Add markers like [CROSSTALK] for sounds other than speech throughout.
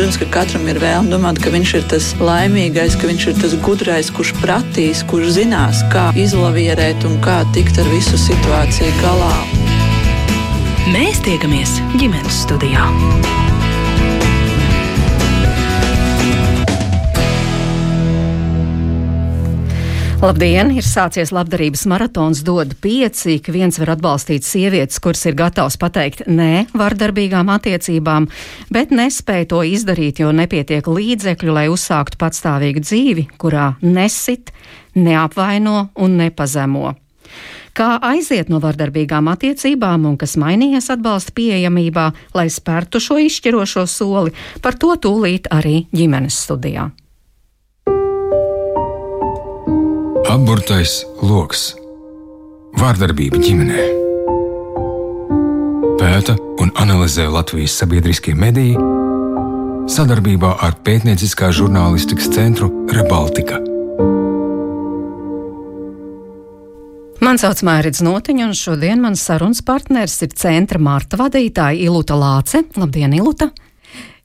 Protams, ka katram ir vēlme domāt, ka viņš ir tas laimīgais, ka viņš ir tas gudrais, kurš pratīs, kurš zinās, kā izlavierēt un kā tikt ar visu situāciju galā. Mēs tiekamies ģimenes studijā. Labdien! Ir sācies labdarības maratons, dod pieci, ka viens var atbalstīt sievietes, kuras ir gatavs pateikt nē vardarbīgām attiecībām, bet nespēja to izdarīt, jo nepietiek līdzekļu, lai uzsāktu patstāvīgu dzīvi, kurā nesit, neapvaino un nepazemo. Kā aiziet no vardarbīgām attiecībām un kas mainījies atbalsta pieejamībā, lai spērtu šo izšķirošo soli, par to tūlīt arī ģimenes studijā. Apburtais lokus - vārdarbība ģimenē. Pēta un analizē Latvijas sabiedriskie mediji sadarbībā ar pētnieciskā žurnālistikas centru Rebaltika. Mani sauc Mērķis Notiņš, un šodien mans sarunas partneris ir centra Marta vadītāja Iluta Lāce. Labdien, Iluta!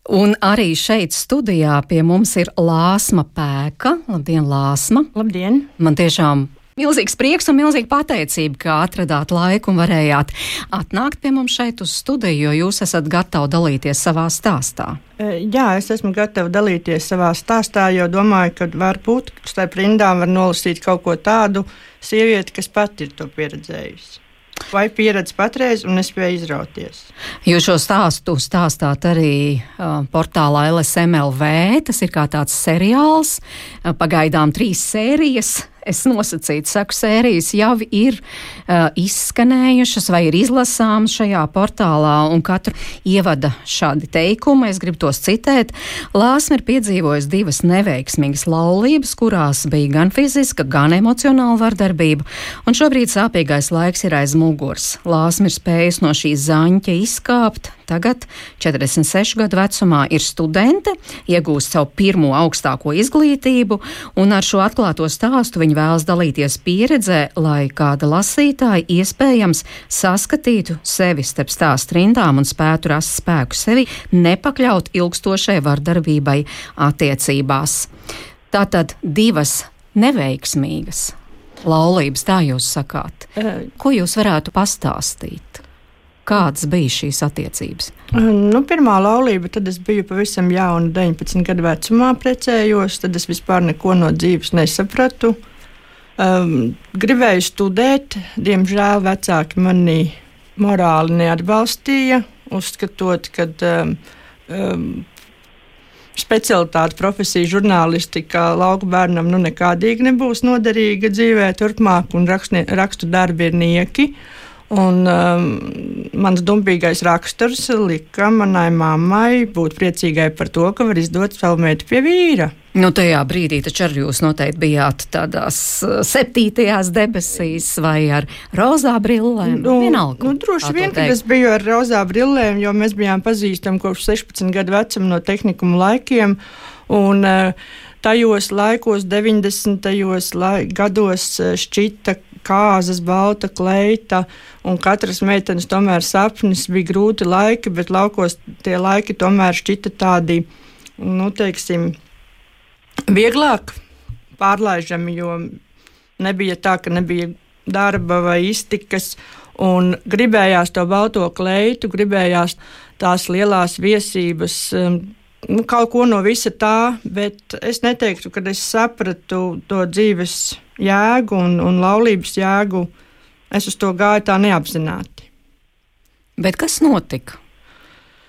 Un arī šeit studijā pie mums ir Lāsma Pēka. Labdien, Lāsma! Labdien! Man tiešām milzīgs prieks un milzīga pateicība, ka atradāt laiku un varējāt atnākt pie mums šeit uz studiju, jo jūs esat gatavi dalīties savā stāstā. E, jā, es esmu gatava dalīties savā stāstā, jo domāju, ka varbūt starp rindām var nolasīt kaut ko tādu sievieti, kas pati ir to pieredzējusi vai pieredzi patreiz un nespēja izrauties. Jūs šo stāstu stāstāt arī uh, portālā LSMLV. Tas ir kā tāds seriāls, uh, pagaidām trīs sērijas es nosacītu, saku, sērijas jau ir uh, izskanējušas vai ir izlasāmas šajā portālā, un katru ievada šādi teikumi. Es gribu tos citēt. Lāsma ir piedzīvojusi divas neveiksmīgas laulības, kurās bija gan fiziska, gan emocionāla vardarbība, un šobrīd sāpīgais laiks ir aiz muguras. Lāsma ir spējusi no šīs zaņķa izkāpt, Tagad, 46 gadu vecumā, ir studente, iegūst savu pirmo augstāko izglītību, un ar šo atklāto stāstu viņa vēlas dalīties pieredzē, lai kāda lasītāja iespējams saskatītu sevi starp stāstu rindām un spētu rast spēku sevi, nepakļaut ilgstošai vardarbībai attiecībās. Tātad divas neveiksmīgas laulības, tā jūs sakāt. Ko jūs varētu pastāstīt? Kādas bija šīs attiecības? Nu, pirmā laulība, tad es biju pavisam jauna, 19 gadu vecumā precējos. Tad es vispār neko no dzīves nesapratu. Um, gribēju studēt, diemžēl vecāki mani morāli neatbalstīja, uzskatot, ka um, um, specialitāte, profesija, žurnālistika lauku bērnam nu, nekādīgi nebūs noderīga dzīvē turpmāk, un rakstnie, rakstu darbi ir nieki. Uh, Un, um, mans dumpīgais raksturs lika manai mammai būt priecīgai par to, ka var izdot savu meitu pie vīra. Nu, tajā brīdī taču arī jūs noteikti bijāt tādās uh, septītajās debesīs vai ar rozā brillēm. Nu, Vienalga, nu, droši vien, ka es biju ar rozā brillēm, jo mēs bijām pazīstami kopš 16 gadu vecuma no tehnikuma laikiem. Un, uh, tajos laikos, 90. Lai, gados, uh, šķita, kāzas, balta kleita, un katras meitenes tomēr sapnis bija grūti laiki, bet laukos tie laiki tomēr šķita tādi, nu, teiksim, vieglāk pārlaižami, jo nebija tā, ka nebija darba vai iztikas, un gribējās to balto kleitu, gribējās tās lielās viesības. Um, nu, kaut ko no visa tā, bet es neteiktu, ka es sapratu to dzīves jēgu un, un laulības jēgu. Es uz to gāju tā neapzināti. Bet kas notika?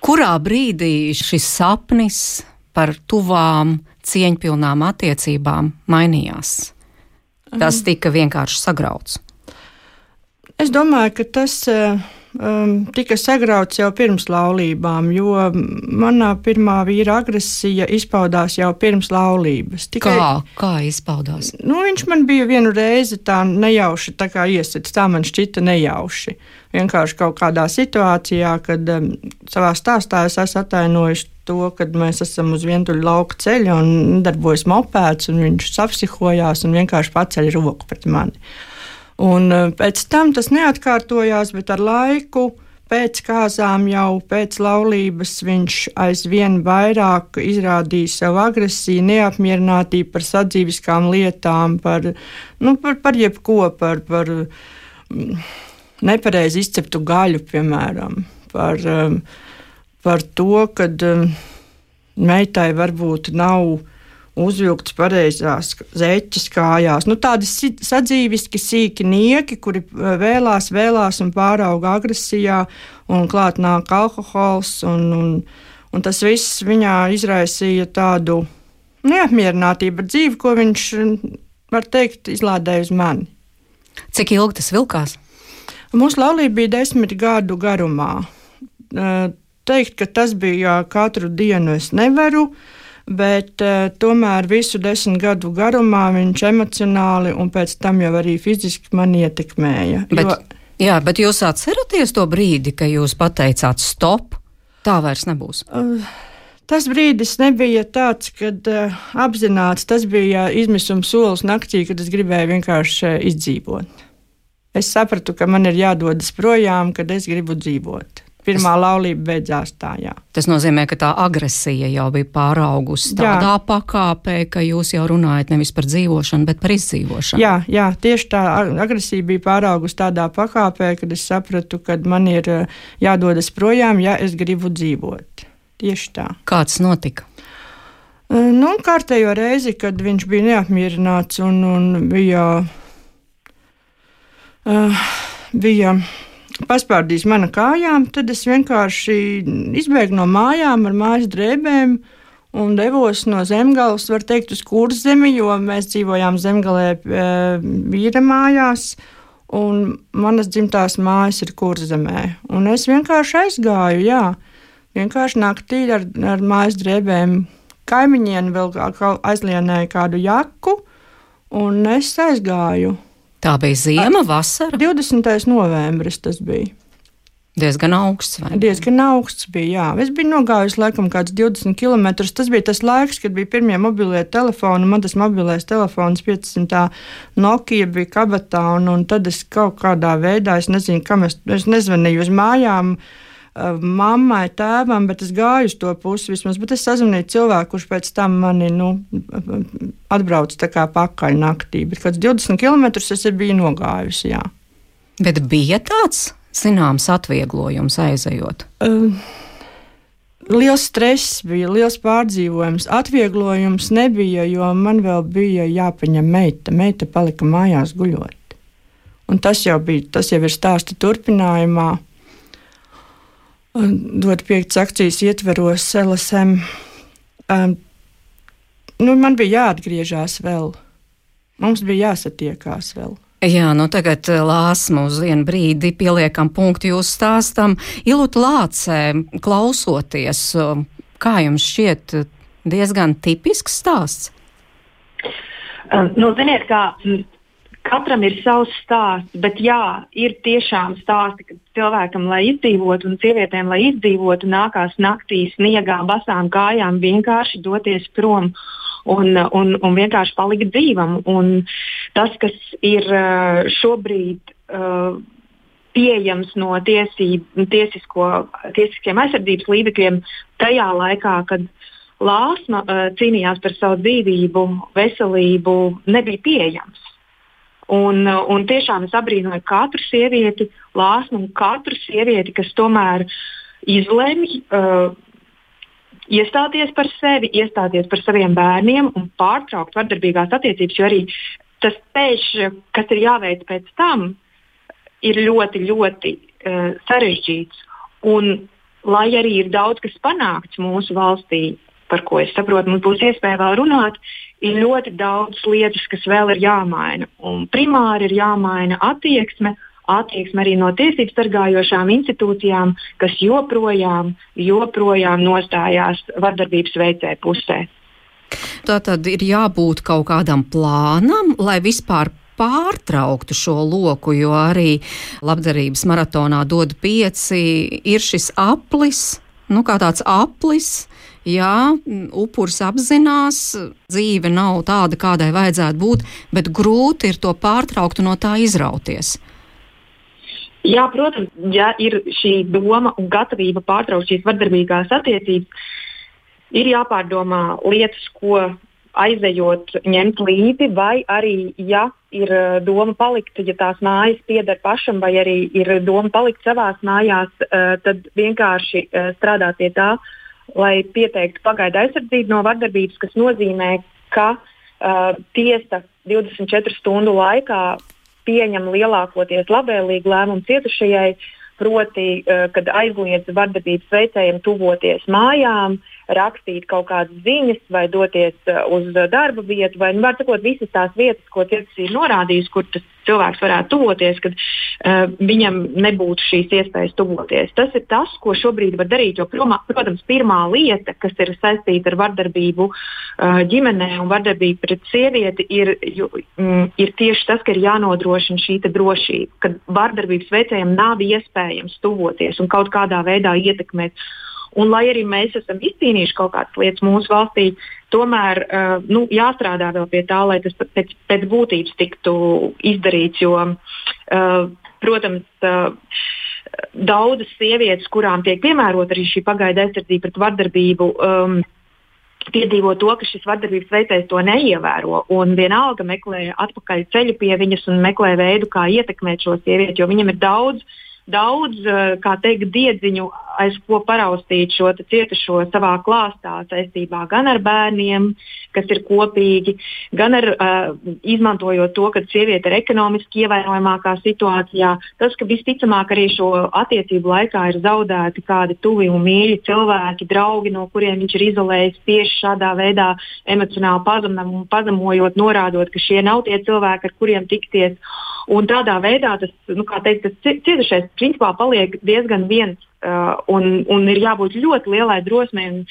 Kurā brīdī šis sapnis par tuvām, cieņpilnām attiecībām mainījās? Tas tika vienkārši sagrauts. Es domāju, ka tas uh, um, tika sagrauts jau pirms laulībām, jo manā pirmā vīra agresija izpaudās jau pirms laulības. Tikai, kā, kā izpaudās? Nu, viņš man bija vienu reizi tā nejauši tā iesits, tā man šķita nejauši. Vienkārši kaut kādā situācijā, kad um, savā stāstā es esmu atainojis to, ka mēs esam uz vientuļa lauka ceļa un darbojas mopēds, un viņš apsihojās un vienkārši paceļ roku pret mani. Un eh, pēc tam tas neatkārtojās, bet ar laiku pēc kāzām, jau pēc laulības, viņš aizvien vairāk izrādīja savu agresiju, neapmierinātību par sadzīviskām lietām, par, nu, par, par jebko, par, par mm, nepareizi izceptu gaļu, piemēram, par, um, par to, ka um, meitai varbūt nav uzvilkts pareizās zeķes kājās. Nu, tādi sadzīviski sīki nieki, kuri eh, vēlās, vēlās un pārauga agresijā, un klāt nāk alkohols. Un, un, un tas viss viņā izraisīja tādu neapmierinātību ar dzīvi, ko viņš, var teikt, izlādēja uz mani. Cik ilgi tas vilkās? Mūsu laulība bija desmit gadu garumā. Eh, teikt, ka tas bija katru dienu, es nevaru. Uh, bet uh, tomēr visu desmit gadu garumā viņš emocionāli un pēc tam jau arī fiziski man ietekmēja. Bet, jo, jā, bet jūs atceraties to brīdi, kad jūs pateicāt stop, tā vairs nebūs? Uh, Tas brīdis nebija tāds, kad uh, apzināts, tas bija izmisuma solis naktī, kad es gribēju vienkārši uh, izdzīvot. Es sapratu, ka man ir jādodas projām, kad es gribu dzīvot pirmā laulība beidzās tā. Jā. Tas nozīmē, ka tā agresija jau bija pāraugusi tādā jā. pakāpē, ka jūs jau runājat nevis par dzīvošanu, bet par izdzīvošanu. Jā, jā tieši tā agresija bija pāraugusi tādā pakāpē, kad es sapratu, ka man ir eh, jādodas projām, ja es gribu dzīvot. Tieši tā. Kāds notika? Eh, nu, kārtējo reizi, kad viņš bija neapmierināts un, un bija. Uh, bija paspārdījis mana kājām, tad es vienkārši izbēgu no mājām ar mājas drēbēm un devos no zemgales, var teikt, uz kurzemi, jo mēs dzīvojām zemgalē e, vīra mājās. Un manas dzimtās mājas ir kurzemē. Un es vienkārši aizgāju, jā, vienkārši naktī ar, ar mājas drēbēm. Kaimiņiem vēl aizlienēja kādu jaku, un es aizgāju. Tā bija ziema, vasara. 20. novembris tas bija. Diezgan augsts. Diezgan augsts bija. Jā. Es biju nogājusi laikam kāds 20 km. Tas bija tas laiks, kad bija pirmie mobilie telefoni. Man tas mobilais telefons 500. Nokia bija kabatā, un, un tad es kaut kādā veidā, es nezinu, kam es, es nezvanīju uz mājām. Uh, mammai, tēvam, bet es gāju uz to pusi vismaz. Bet es sazvanīju cilvēku, kurš pēc tam mani nu, atbrauca tā kā pakaļ naktī. Bet kāds 20 km es biju nogājusi. Jā. Bet bija tāds zināms atvieglojums aizejot. Uh, Liels stress bija, liels pārdzīvojums. Atvieglojums nebija, jo man vēl bija jāpaņem meita. Meita palika mājās guļot. Un tas jau bija, tas jau ir stāsta turpinājumā dot piektas akcijas ietveros LSM. Um, nu, man bija jāatgriežas vēl. Mums bija jāsatiekās vēl. Jā, nu tagad uh, lāsmu uz vienu brīdi pieliekam punktu jūsu stāstam. Ilūta Lācē, klausoties, um, kā jums šķiet diezgan tipisks stāsts? Nu, ziniet, kā Katram ir savs stāsts, bet jā, ir tiešām stāsti, ka cilvēkam, lai izdzīvotu, un sievietēm, lai izdzīvotu, nākās naktī sniegā, basām kājām vienkārši doties prom un, un, un vienkārši palikt dzīvam. Un tas, kas ir uh, šobrīd. Uh, pieejams no tiesību, tiesisko, tiesiskiem aizsardzības līdzekļiem tajā laikā, kad Lāsma uh, cīnījās par savu dzīvību, veselību, nebija pieejams. Un, un tiešām es abrīnoju katru sievieti, lāsmu un katru sievieti, kas tomēr izlemj uh, iestāties par sevi, iestāties par saviem bērniem un pārtraukt vardarbīgās attiecības. Jo arī tas ceļš, kas ir jāveic pēc tam, ir ļoti, ļoti uh, sarežģīts. Un, lai arī ir daudz kas panākts mūsu valstī, par ko es saprotu, mums būs iespēja vēl runāt, ir ļoti daudz lietas, kas vēl ir jāmaina. Un primāri ir jāmaina attieksme, attieksme arī no tiesību sargājošām institūcijām, kas joprojām, joprojām nostājās vardarbības veicēju pusē. Tā tad ir jābūt kaut kādam plānam, lai vispār pārtrauktu šo loku, jo arī labdarības maratonā dod pieci, ir šis aplis, nu kā tāds aplis, Jā, upuris apzinās, dzīve nav tāda, kādai vajadzētu būt, bet grūti ir to pārtraukt un no tā izrauties. Jā, protams, ja ir šī doma un gatavība pārtraukt šīs vardarbīgās attiecības, ir jāpārdomā lietas, ko aizejot, ņemt līdzi, vai arī, ja ir eh, doma palikt, ja tās mājas pieder pašam, vai arī ir doma palikt savās mājās, eh, tad vienkārši eh, strādāt pie tā, lai pieteiktu pagaidu aizsardzību no vardarbības, kas nozīmē, ka uh, tiesa 24 stundu laikā pieņem lielākoties labvēlīgu lēmumu cietušajai, proti, uh, kad aizliedz vardarbības veicējiem tuvoties mājām, uh, rakstīt kaut kādas ziņas vai doties uh, uz darba vietu, vai, nu, sakot, visas tās vietas, ko cietis ir norādījis, kur tas cilvēks varētu tuvoties, kad uh, viņam nebūtu šīs iespējas tuvoties. Tas ir tas, ko šobrīd var darīt. Jo, protams, pirmā lieta, kas ir saistīta ar vardarbību uh, ģimenē un vardarbību pret sievieti, ir, ju, mm, ir tieši tas, ka ir jānodrošina šī drošība, ka vardarbības veicējiem nav iespējams tuvoties un kaut kādā veidā ietekmēt Un, lai arī mēs esam izcīnījuši kaut kādas lietas mūsu valstī, tomēr uh, nu, jāstrādā vēl pie tā, lai tas pēc, pēc būtības tiktu izdarīts. Jo, uh, protams, uh, daudzas sievietes, kurām tiek piemērota arī šī pagaidu aizsardzība pret vardarbību, um, piedzīvo to, ka šis vardarbības veicējs to neievēro. Un vienalga meklē atpakaļ ceļu pie viņas un meklē veidu, kā ietekmēt šo sievieti, jo viņam ir daudz daudz, kā teikt, diedziņu aiz ko paraustīt šo cietušo savā klāstā saistībā gan ar bērniem, kas ir kopīgi, gan ar uh, izmantojot to, ka sieviete ir ekonomiski ievainojamākā situācijā. Tas, ka visticamāk arī šo attiecību laikā ir zaudēti kādi tuvi un mīļi cilvēki, draugi, no kuriem viņš ir izolējis tieši šādā veidā emocionāli pazemojot, norādot, ka šie nav tie cilvēki, ar kuriem tikties. Un tādā veidā tas, nu, teikt, tas cietušais principā paliek diezgan viens Uh, un, un ir jābūt ļoti lielai drosmei,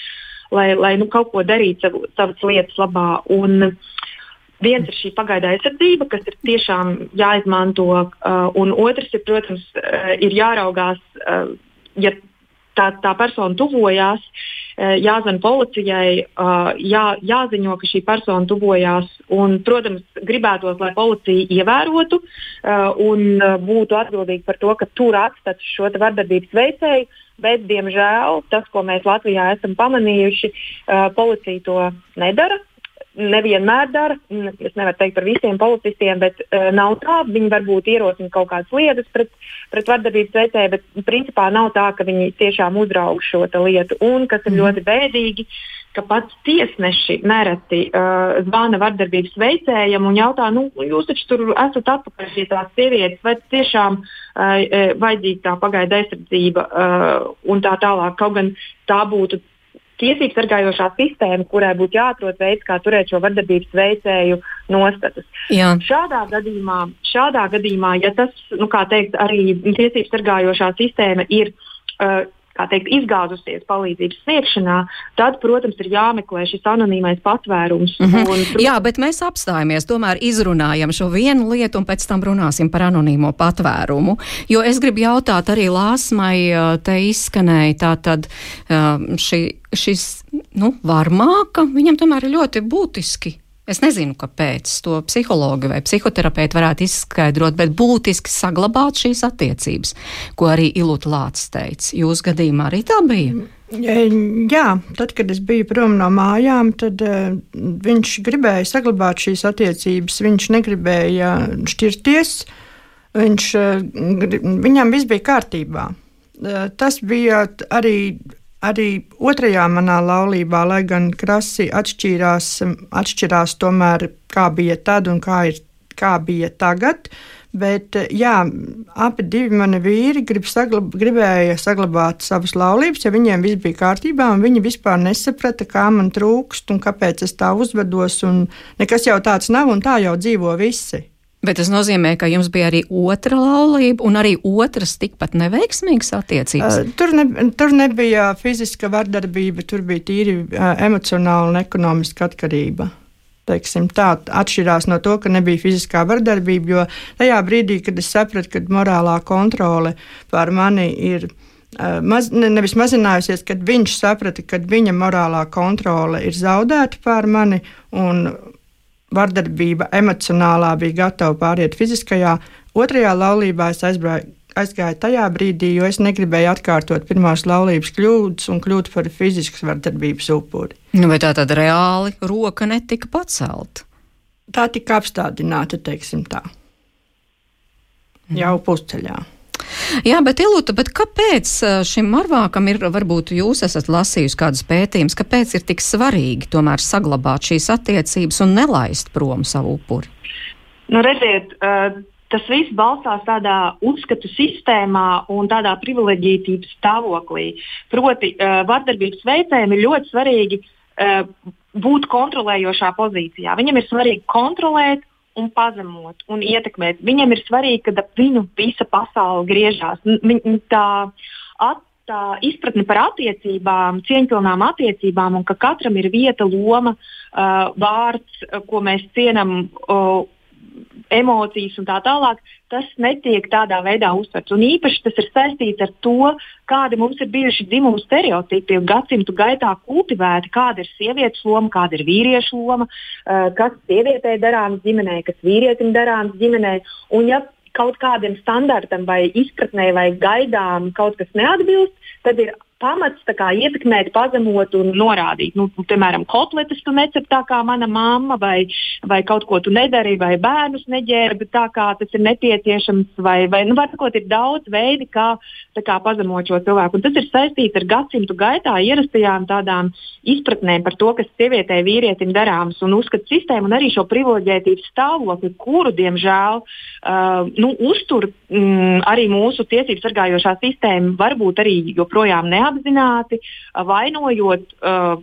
lai, lai nu, kaut ko darītu sav, savas lietas labā. Un, Viens ir šī pagaidā aizsardzība, kas ir tiešām jāizmanto, uh, un otrs ir, protams, uh, ir jāraugās, uh, ja tā, tā persona tuvojās, uh, jāzvan policijai, uh, jā, jāziņo, ka šī persona tuvojās. Un, protams, gribētos, lai policija ievērotu uh, un būtu atbildīga par to, ka tur atstāts šo vardarbības veicēju. Bet, diemžēl, tas, ko mēs Latvijā esam pamanījuši, policija to nedara nevienmēr dara. Es nevaru teikt par visiem policistiem, bet uh, nav tā. Viņi varbūt ierosina kaut kādas lietas pret, pret vardarbības veicēju, bet principā nav tā, ka viņi tiešām uzrauga šo lietu. Un kas ir mm. ļoti bēdīgi, ka pats tiesneši nereti uh, zvana vardarbības veicējam un jautā, nu, jūs taču tur esat atpakaļ pie tās sievietes, vai tiešām uh, vajadzīga tā pagaida aizsardzība uh, un tā tālāk. Kaut gan tā būtu tiesību sargājošā sistēma, kurai būtu jāatrod veids, kā turēt šo vardarbības veicēju nostatus. Jā. Šādā gadījumā, šādā gadījumā, ja tas, nu, kā teikt, arī tiesību sargājošā sistēma ir uh, teikt, izgāzusies palīdzības sniegšanā, tad, protams, ir jāmeklē šis anonīmais patvērums. Mm -hmm. un, protams, Jā, bet mēs apstājamies, tomēr izrunājam šo vienu lietu un pēc tam runāsim par anonīmo patvērumu. Jo es gribu jautāt arī Lāsmai, te izskanēja tā tad šī, šis, nu, varmāka, viņam tomēr ir ļoti būtiski Es nezinu, kāpēc to psihologi vai psihoterapeiti varētu izskaidrot, bet būtiski saglabāt šīs attiecības, ko arī Ilūta Lācis teica. Jūs gadījumā arī tā bija? Jā, tad, kad es biju prom no mājām, tad uh, viņš gribēja saglabāt šīs attiecības. Viņš negribēja šķirties. Viņš, uh, viņam viss bija kārtībā. Uh, tas bija arī arī otrajā manā laulībā, lai gan krasi atšķīrās, atšķirās tomēr, kā bija tad un kā, ir, kā bija tagad. Bet jā, abi divi mani vīri grib saglab, gribēja saglabāt savas laulības, ja viņiem viss bija kārtībā, un viņi vispār nesaprata, kā man trūkst un kāpēc es tā uzvedos. Nekas jau tāds nav, un tā jau dzīvo visi. Bet tas nozīmē, ka jums bija arī otra laulība un arī otras tikpat neveiksmīgas attiecības? Uh, tur, ne, tur nebija fiziska vardarbība, tur bija tīri uh, emocionāla un ekonomiska atkarība. Teiksim, tā atšķirās no to, ka nebija fiziskā vardarbība, jo tajā brīdī, kad es sapratu, ka morālā kontrole pār mani ir uh, maz, ne, nevis mazinājusies, kad viņš saprata, ka viņa morālā kontrole ir zaudēta pār mani un vardarbība emocionālā bija gatava pāriet fiziskajā. Otrajā laulībā es aizbraucu, aizgāju tajā brīdī, jo es negribēju atkārtot pirmās laulības kļūdas un kļūt par fiziskas vardarbības upuri. Nu, vai tā tad reāli roka netika pacelt? Tā tika apstādināta, teiksim tā. Jau pusceļā. Jā, bet Ilūta, bet kāpēc šim marvākam ir, varbūt jūs esat lasījusi kādus pētījumus, kāpēc ir tik svarīgi tomēr saglabāt šīs attiecības un nelaist prom savu upuri? Nu, redziet, uh, tas viss balstās tādā uzskatu sistēmā un tādā privileģētības stāvoklī. Proti, uh, vardarbības veicējiem ir ļoti svarīgi uh, būt kontrolējošā pozīcijā. Viņam ir svarīgi kontrolēt un pazemot un ietekmēt. Viņam ir svarīgi, ka ap viņu visa pasaule griežās. Viņ, tā, at, tā izpratne par attiecībām, cieņpilnām attiecībām, un ka katram ir vieta, loma, uh, vārds, ko mēs cienam. Uh, emocijas un tā tālāk, tas netiek tādā veidā uztverts. Un īpaši tas ir saistīts ar to, kādi mums ir bijuši dzimumu stereotipi gadsimtu gaitā kultivēti, kāda ir sievietes loma, kāda ir vīriešu loma, uh, kas sievietei darāms ģimenē, kas vīrietim darāms ģimenē. Un ja kaut kādam standartam vai izpratnē vai gaidām kaut kas neatbilst, tad ir pamats kā, ietekmēt, pazemot un norādīt. Nu, piemēram, kotletes tu necep tā kā mana mamma, vai, vai kaut ko tu nedari, vai bērnus neģērbi tā kā tas ir nepieciešams, vai, vai nu, sakot, ir daudz veidi, kā, kā pazemot šo cilvēku. Un tas ir saistīts ar gadsimtu gaitā ierastajām tādām izpratnēm par to, kas sievietei vīrietim darāms, un uzskatu sistēmu, un arī šo privileģētības stāvokli, kuru, diemžēl, uh, nu, uztur mm, arī mūsu tiesību sargājošā sistēma, varbūt arī joprojām neapstrādājama neapzināti vainojot uh,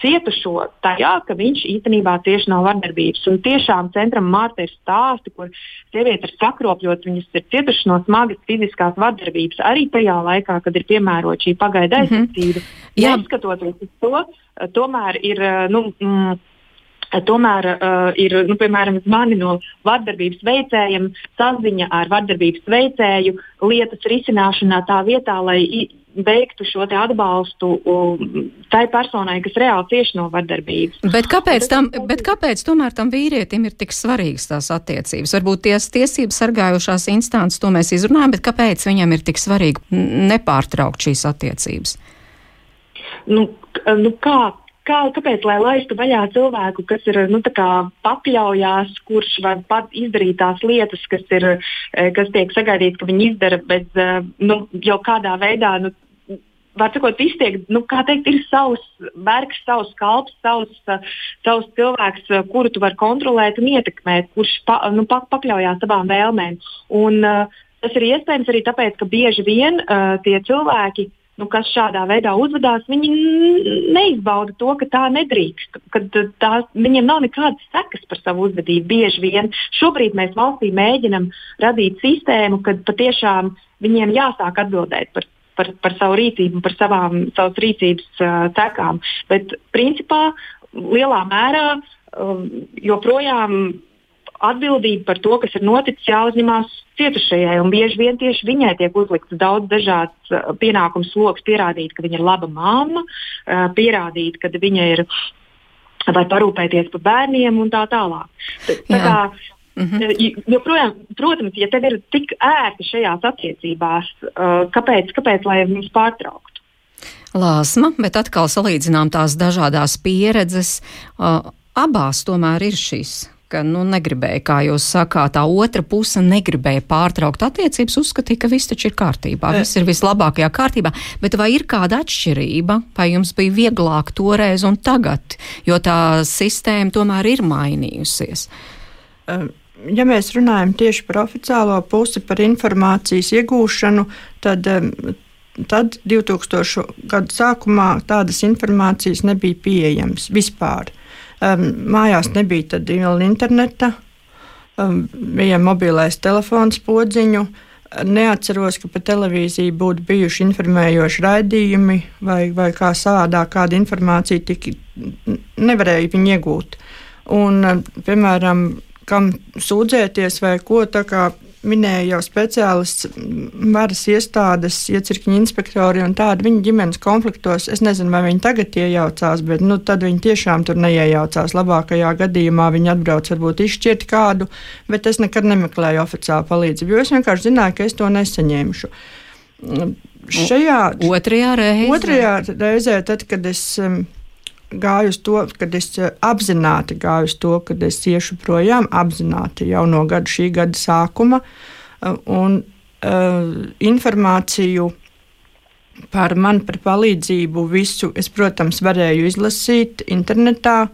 cietušo tajā, ka viņš īstenībā tieši nav vardarbības. Un tiešām centram Mārta ir stāsti, kur sievietes ir sakropļotas, viņas ir cietušas no smagas fiziskās vardarbības arī tajā laikā, kad ir piemērota šī pagaida mhm. aizsardzība. Mm -hmm. Neskatoties uz to, tomēr ir. Nu, mm, Tomēr uh, ir, nu, piemēram, mani no vardarbības veicējiem saziņa ar vardarbības veicēju lietas risināšanā tā vietā, lai veiktu šo atbalstu tai personai, kas reāli cieši no vardarbības. Bet kāpēc, tam, bet kāpēc tomēr tam vīrietim ir tik svarīgas tās attiecības? Varbūt ties, tiesības sargājošās instances to mēs izrunājam, bet kāpēc viņam ir tik svarīgi nepārtraukt šīs attiecības? Nu, nu kā, kā, kāpēc lai laistu vaļā cilvēku, kas ir nu, pakļaujās, kurš var pat izdarīt tās lietas, kas, ir, eh, kas tiek sagaidīts, ka viņi izdara bez eh, nu, jau kādā veidā. Nu, Var sakot, iztiek, nu, kā teikt, ir savs vergs, savs kalps, savs, savs cilvēks, kuru tu vari kontrolēt un ietekmēt, kurš pa, nu, pa, pakļaujās savām vēlmēm. Un, uh, tas ir iespējams arī tāpēc, ka bieži vien uh, tie cilvēki, nu, kas šādā veidā uzvedās, viņi neizbauda to, ka tā nedrīkst. Kad tā, viņiem nav nekādas sekas par savu uzvedību. Bieži vien šobrīd mēs valstī mēģinam radīt sistēmu, kad patiešām viņiem jāsāk atbildēt par. Par, par savu rīcību, par savām savas rīcības uh, sekām. Bet, principā, lielā mērā uh, joprojām atbildība par to, kas ir noticis, jāuzņemās cietušajai. Bieži vien tieši viņai tiek uzlikts daudz dažādas uh, pienākumu sloks, pierādīt, ka viņa ir laba mamma, uh, pierādīt, ka viņa ir vai parūpēties par bērniem un tā tālāk. Tā kā, Mm -hmm. Joprojām, protams, ja tev ir tik ērti šajās attiecībās, kāpēc, kāpēc lai viņus pārtrauktu? Lāsma, bet atkal salīdzinām tās dažādas pieredzes. Abās tomēr ir šīs ka nu, negribēja, kā jūs sakāt, tā otra puse negribēja pārtraukt attiecības, uzskatīja, ka viss taču ir kārtībā, viss ir vislabākajā kārtībā. Bet vai ir kāda atšķirība, vai jums bija vieglāk toreiz un tagad, jo tā sistēma tomēr ir mainījusies? Ja mēs runājam tieši par oficiālo pusi, par informācijas iegūšanu, tad tad 2000. gada sākumā tādas informācijas nebija pieejamas vispār. Mājās nebija vēl interneta, bija mobilais telefons podziņu. Neatceros, ka pa televīziju būtu bijuši informējoši raidījumi vai, vai kā savādāk kāda informācija tika, nevarēja viņu iegūt. Un, piemēram, kam sūdzēties vai ko, tā kā minēja jau speciālists, varas iestādes, iecirkņu inspektori un tādi viņa ģimenes konfliktos. Es nezinu, vai viņi tagad iejaucās, bet nu, tad viņi tiešām tur neiejaucās. Labākajā gadījumā viņi atbrauc, varbūt izšķirt kādu, bet es nekad nemeklēju oficiālu palīdzību, jo es vienkārši zināju, ka es to nesaņemšu. Šajā otrajā reizē, otrajā reizē tad, kad es um, gāju uz to, kad es uh, apzināti gāju uz to, ka es iešu projām, apzināti jau no gada, šī gada sākuma, uh, un uh, informāciju par mani, par palīdzību, visu es, protams, varēju izlasīt internetā,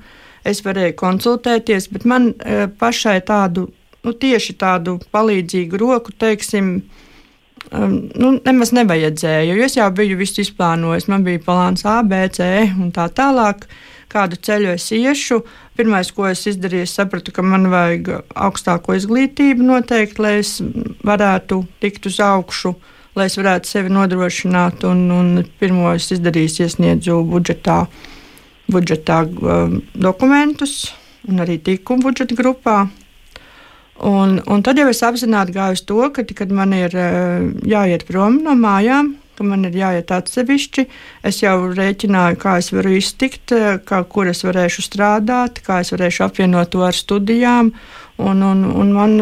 es varēju konsultēties, bet man uh, pašai tādu, nu, tieši tādu palīdzīgu roku, teiksim, um, nu, nemaz nevajadzēja. Jo es jau biju visu izplānojis. Man bija plāns A, B, C un tā tālāk. Kādu ceļu es iešu. Pirmais, ko es izdarīju, es sapratu, ka man vajag augstāko izglītību noteikti, lai es varētu tikt uz augšu, lai es varētu sevi nodrošināt. Un, un pirmo es izdarīju, iesniedzu budžetā, budžetā um, dokumentus un arī tiku budžeta grupā. Un, un tad jau es apzināti gāju uz to, ka, kad man ir eh, jāiet prom no mājām, ka man ir jāiet atsevišķi, es jau rēķināju, kā es varu iztikt, eh, kā, kur es varēšu strādāt, kā es varēšu apvienot to ar studijām. Un, un, un man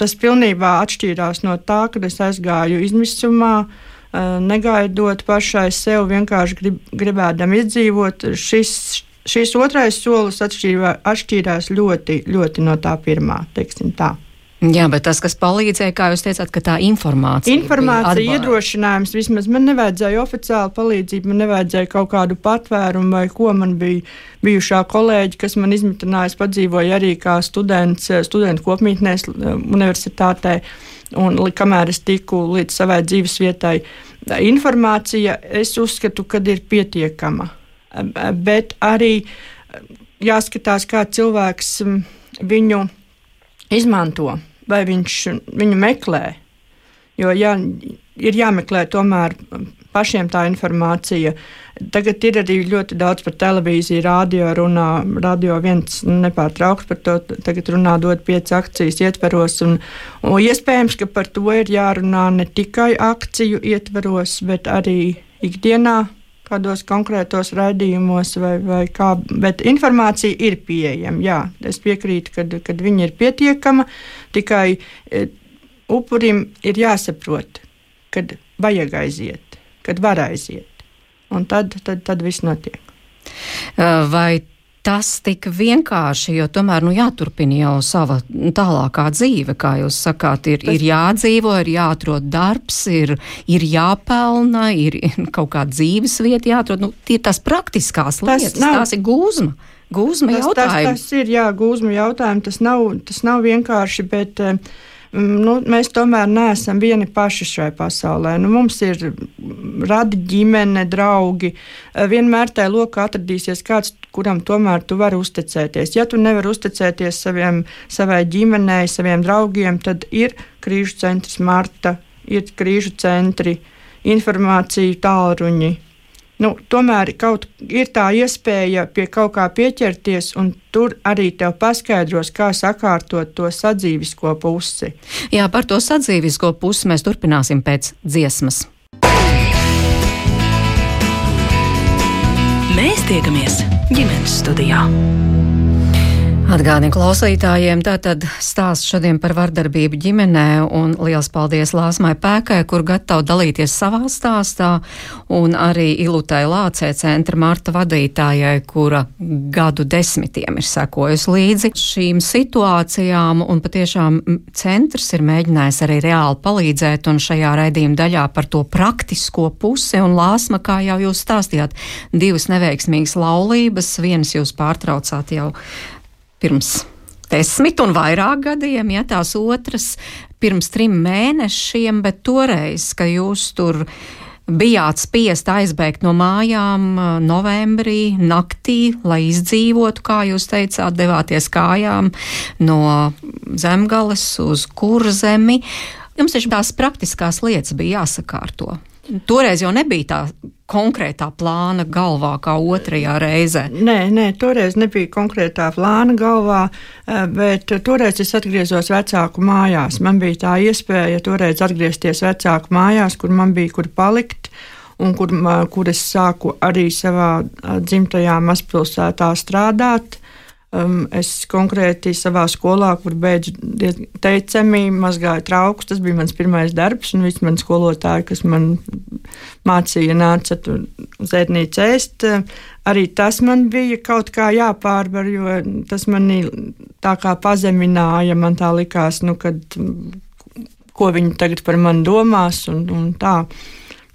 tas pilnībā atšķīrās no tā, kad es aizgāju izmisumā, eh, negaidot pašai sev, vienkārši grib, gribēdam izdzīvot. Šis, šīs otrais solis atšķīrā, atšķīrās ļoti, ļoti no tā pirmā. Tā. Jā, bet tas, kas palīdzēja, kā jūs teicāt, ka tā informācija. Informācija, iedrošinājums, vismaz man nevajadzēja oficiāli palīdzību, man nevajadzēja kaut kādu patvērumu vai ko. Man bija bijušā kolēģi, kas man izmitināja, padzīvoja arī kā students, studentu kopmītnēs universitātē. Un kamēr es tiku līdz savai dzīves vietai, informācija, es uzskatu, ka ir pietiekama bet arī jāskatās, kā cilvēks viņu izmanto, vai viņš viņu meklē. Jo jā, ir jāmeklē tomēr pašiem tā informācija. Tagad ir arī ļoti daudz par televīziju, radio runā. Radio viens nepārtraukti par to tagad runā, dod pieci akcijas ietveros. Un, un iespējams, ka par to ir jārunā ne tikai akciju ietveros, bet arī ikdienā kādos konkrētos raidījumos, vai, vai kā, bet informācija ir pieejama. Jā, es piekrītu, ka viņa ir pietiekama, tikai e, upurim ir jāsaprot, kad vajag aiziet, kad var aiziet. Un tad, tad, tad viss notiek. Vai tas tik vienkārši, jo tomēr nu, jāturpina jau sava tālākā dzīve, kā jūs sakāt, ir, ir jādzīvo, ir jāatrod darbs, ir, ir jāpelna, ir kaut kāda dzīves vieta jāatrod. Nu, tie ir tās praktiskās tas lietas, nav... tās ir gūzma. Gūzma tas, jautājumi. Tas, tas ir, jā, gūzma jautājumi, tas nav, tas nav vienkārši, bet uh, nu, mēs tomēr neesam vieni paši šai pasaulē. Nu, mums ir radi ģimene, draugi. Vienmēr tajā lokā atradīsies kāds, kuram tomēr tu vari uzticēties. Ja tu nevari uzticēties saviem, savai ģimenei, saviem draugiem, tad ir krīžu centrs Marta, ir krīžu centri, informācija tālruņi nu, tomēr kaut, ir tā iespēja pie kaut kā pieķerties, un tur arī tev paskaidros, kā sakārtot to sadzīvisko pusi. Jā, par to sadzīvisko pusi mēs turpināsim pēc dziesmas. Mēs tiekamies ģimenes studijā. Atgādini klausītājiem, tātad stāsts šodien par vardarbību ģimenē un liels paldies Lāsmai Pēkai, kur gatava dalīties savā stāstā, un arī Ilutai Lācē centra Marta vadītājai, kura gadu desmitiem ir sekojusi līdzi šīm situācijām, un patiešām centrs ir mēģinājis arī reāli palīdzēt, un šajā raidījuma daļā par to praktisko pusi, un Lāsma, kā jau jūs stāstījāt, divas neveiksmīgas laulības, vienas jūs pārtraucāt jau pirms desmit un vairāk gadiem, ja tās otras pirms trim mēnešiem, bet toreiz, ka jūs tur bijāt spiest aizbēgt no mājām novembrī, naktī, lai izdzīvotu, kā jūs teicāt, devāties kājām no zemgales uz kurzemi. Jums taču tās praktiskās lietas bija jāsakārto. Toreiz jau nebija tā konkrētā plāna galvā, kā otrajā reizē. Nē, nē, toreiz nebija konkrētā plāna galvā, eh, bet toreiz es atgriezos vecāku mājās. Man bija tā iespēja toreiz atgriezties vecāku mājās, kur man bija kur palikt. Un kur, kur es sāku arī savā dzimtajā mazpilsētā strādāt. Um, es konkrēti savā skolā, kur beidzu teicami, mazgāju traukus. Tas bija mans pirmais darbs, un visi mani skolotāji, kas man mācīja, nāca uz ēdnīcu ēst. Arī tas man bija kaut kā jāpārvar, jo tas manī tā kā pazemināja. Man tā likās, nu, kad, ko viņi tagad par mani domās un, un tā.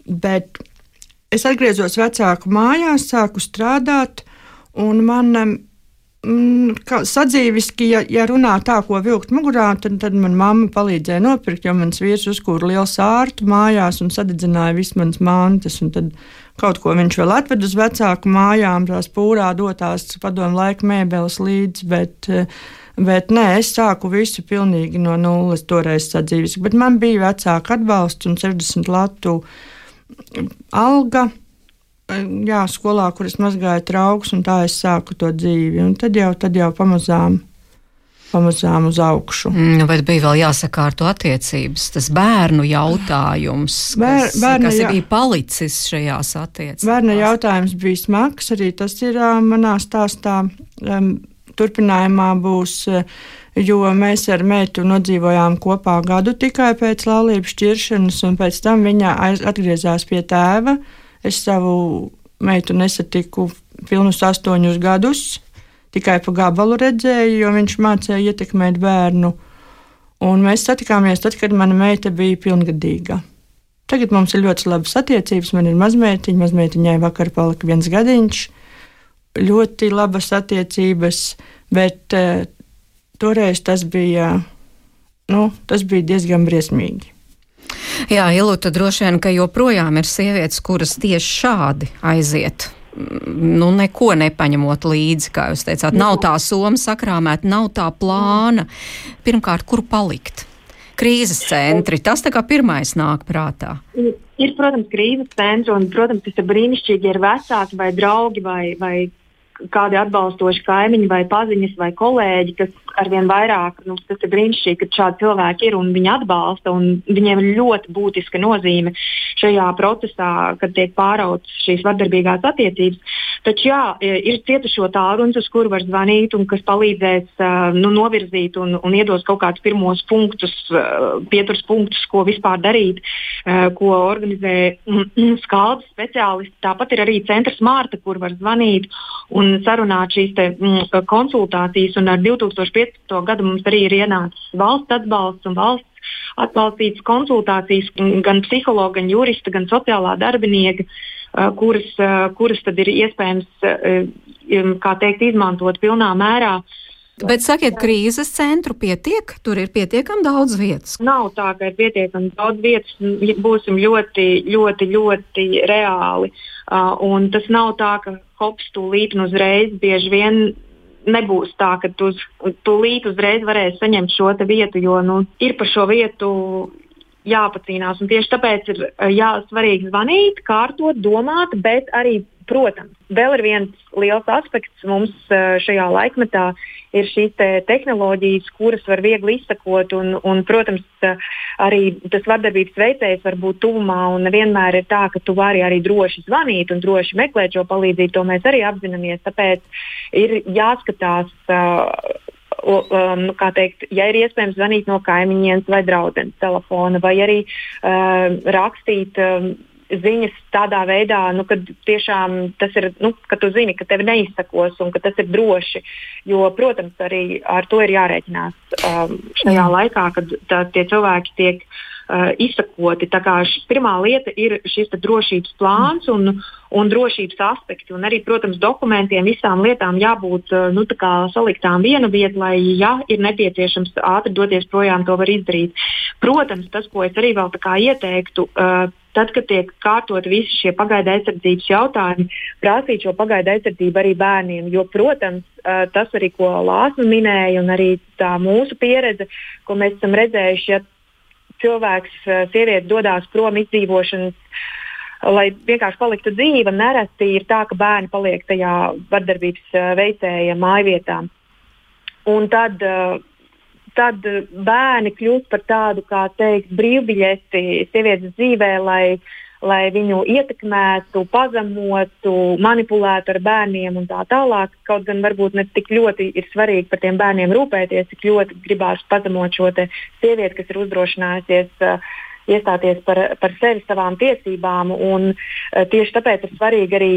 Bet es atgriezos vecāku mājās, sāku strādāt, un man Mm, sadzīviski, ja, ja runā tā, ko vilkt mugurā, tad, tad man mamma palīdzēja nopirkt, jo mans vīrs uzkūra lielu sārtu mājās un sadedzināja visas manas mantas. Tad kaut ko viņš vēl atved uz vecāku mājām, tās pūrā dotās padomu laika mēbeles līdzi. Bet, Bet nē, es sāku visu pilnīgi no nulles, toreiz sadzīves. Bet man bija vecāka atbalsts un 60 latu alga jā, skolā, kur es mazgāju trauks, un tā es sāku to dzīvi. Un tad jau, tad jau pamazām. Pamazām uz augšu. Mm, vai bija vēl jāsakārto attiecības? Tas bērnu jautājums, Bēr, kas, bērna, kas jā. bija palicis šajās attiecībās. Bērna jautājums bija smags, arī tas ir manā stāstā. Um, turpinājumā būs, jo mēs ar meitu nodzīvojām kopā gadu tikai pēc laulības šķiršanas, un pēc tam viņa atgriezās pie tēva. Uh, Es savu meitu nesatiku pilnus astoņus gadus, tikai pa gabalu redzēju, jo viņš mācīja ietekmēt bērnu. Un mēs satikāmies tad, kad mana meita bija pilngadīga. Tagad mums ir ļoti labas attiecības. Man ir mazmeitiņa, mazmeitiņai vakar palika viens gadiņš. Ļoti labas attiecības, bet uh, toreiz tas bija, nu, tas bija diezgan briesmīgi. Jā, Ilūta droši vien, ka joprojām ir sievietes, kuras tieši šādi aiziet nu, neko nepaņemot līdzi, kā jūs teicāt. Nav tā soma sakrāmēta, nav tā plāna. Pirmkārt, kur palikt? Krīzes centri, tas tā kā pirmais nāk prātā. Ir, protams, krīzes centri, un, protams, tas ir brīnišķīgi, ja ir vecāki vai draugi vai, vai kādi atbalstoši kaimiņi vai paziņas vai kolēģi, kas arvien vairāk, nu, tas ir brīnišķīgi, ka šādi cilvēki ir un viņi atbalsta. Un viņiem ir ļoti būtiska nozīme šajā procesā, kad tiek pārautas šīs vardarbīgās attiecības. Taču jā, ir cietušo tālrunis, uz kuru var zvanīt un kas palīdzēs nu, novirzīt un, un iedos kaut kādus pirmos punktus, pieturas punktus, ko vispār darīt, ko organizē skaldas speciālisti. Tāpat ir arī centrs Mārta, kur var zvanīt un sarunāt šīs te, mm, konsultācijas. Un ar 2015. gadu mums arī ir ienācis valsts atbalsts un valsts atbalstītas konsultācijas gan psihologa, gan jurista, gan sociālā darbinieka. Uh, kuras, uh, kuras tad ir iespējams um, teikt, izmantot pilnā mērā. Bet sakiet, krīzes centru pietiek, tur ir pietiekami daudz vietas. Nav tā, ka ir pietiekami daudz vietas, būsim ļoti, ļoti, ļoti reāli. Uh, un tas nav tā, ka hops tūlīt un uzreiz bieži vien nebūs tā, ka tu tūlīt uzreiz varēsi saņemt šo vietu, jo nu, ir par šo vietu jāpacīnās. Un tieši tāpēc ir jā, svarīgi zvanīt, kārtot, domāt, bet arī, protams, vēl ir viens liels aspekts mums šajā laikmetā. Ir šīs te tehnoloģijas, kuras var viegli izsakot, un, un, protams, arī tas vardarbības veicējs var būt tuvumā. Nevienmēr ir tā, ka tu vari arī droši zvanīt un droši meklēt šo palīdzību. To mēs arī apzināmies. Tāpēc ir jāskatās, um, nu, teikt, ja ir iespējams zvanīt no kaimiņiem vai draugu telefona, vai arī uh, rakstīt. Um, ziņas tādā veidā, nu, ka tiešām tas ir, nu, ka tu zini, ka tevi neizsakos un ka tas ir droši. Jo, protams, arī ar to ir jārēķinās um, šajā Jā. laikā, kad tā, tie cilvēki tiek uh, izsakoti. Kā š, pirmā lieta ir šis drošības plāns un, un drošības aspekti. Un arī, protams, dokumentiem visām lietām jābūt uh, nu, saliktām vienu vietu, lai, ja ir nepieciešams ātri doties projām, to var izdarīt. Protams, tas, ko es arī vēl ieteiktu, uh, tad, kad tiek kārtot visi šie pagaidu aizsardzības jautājumi, prasīt šo pagaidu aizsardzību arī bērniem. Jo, protams, uh, tas arī, ko Lāsma minēja, un arī tā mūsu pieredze, ko mēs esam redzējuši, ja cilvēks, sieviete dodas prom izdzīvošanas, lai vienkārši paliktu dzīva, nereti ir tā, ka bērni paliek tajā vardarbības veicēja mājvietā. Un tad, tad bērni kļūst par tādu, kā teikt, brīvbiļeti sievietes dzīvē, lai lai viņu ietekmētu, pazemotu, manipulētu ar bērniem un tā tālāk. Kaut gan varbūt ne tik ļoti ir svarīgi par tiem bērniem rūpēties, cik ļoti gribās pazemot šo sievieti, kas ir uzdrošinājusies. Uh, iestāties par, par sevi, savām tiesībām. Un, uh, tieši tāpēc ir svarīgi arī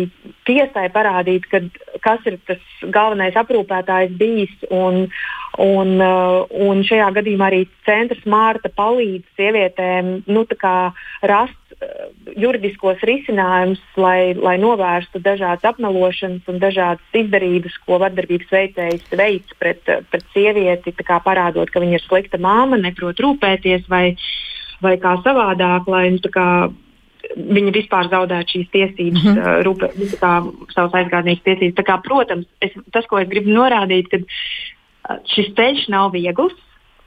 tiesai parādīt, kad, kas ir tas galvenais aprūpētājs bijis. Un, un, uh, un šajā gadījumā arī centrs Mārta palīdz sievietēm nu, rast Eh, juridiskos risinājumus, lai, lai novērstu dažādas apmelošanas un dažādas izdarības, ko vardarbības veicējs veids pret, pret sievieti, parādot, ka viņa ir slikta māma, neprot rūpēties vai, vai kā savādāk, lai nu, kā, viņa vispār zaudētu šīs tiesības, mm -hmm. rūpēt, kā, savas aizgādnieku tiesības. Kā, protams, es, tas, ko es gribu norādīt, ka šis ceļš nav viegls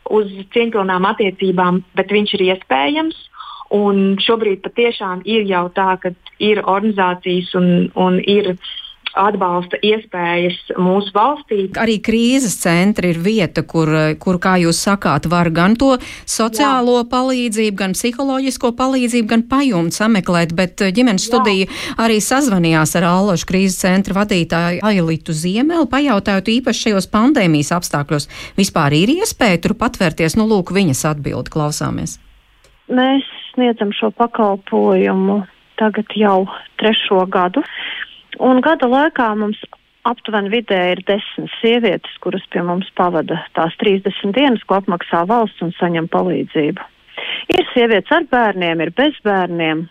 uz cieņpilnām attiecībām, bet viņš ir iespējams. Un šobrīd patiešām ir jau tā, ka ir organizācijas un, un ir atbalsta iespējas mūsu valstī. Arī krīzes centri ir vieta, kur, kur kā jūs sakāt, var gan to sociālo Jā. palīdzību, gan psiholoģisko palīdzību, gan pajumu sameklēt, bet eh, ģimenes studija Jā. arī sazvanījās ar Allašu krīzes centra vadītāju Ailitu Ziemeli, pajautājot īpaši šajos pandēmijas apstākļos, vispār ir iespēja tur patvērties, nu lūk, viņas atbildi klausāmies. Mēs sniedzam šo pakalpojumu tagad jau trešo gadu. Un gada laikā mums aptuveni vidēji ir desmit sievietes, kuras pie mums pavada tās 30 dienas, ko apmaksā valsts un saņem palīdzību. Ir sievietes ar bērniem, ir bez bērniem,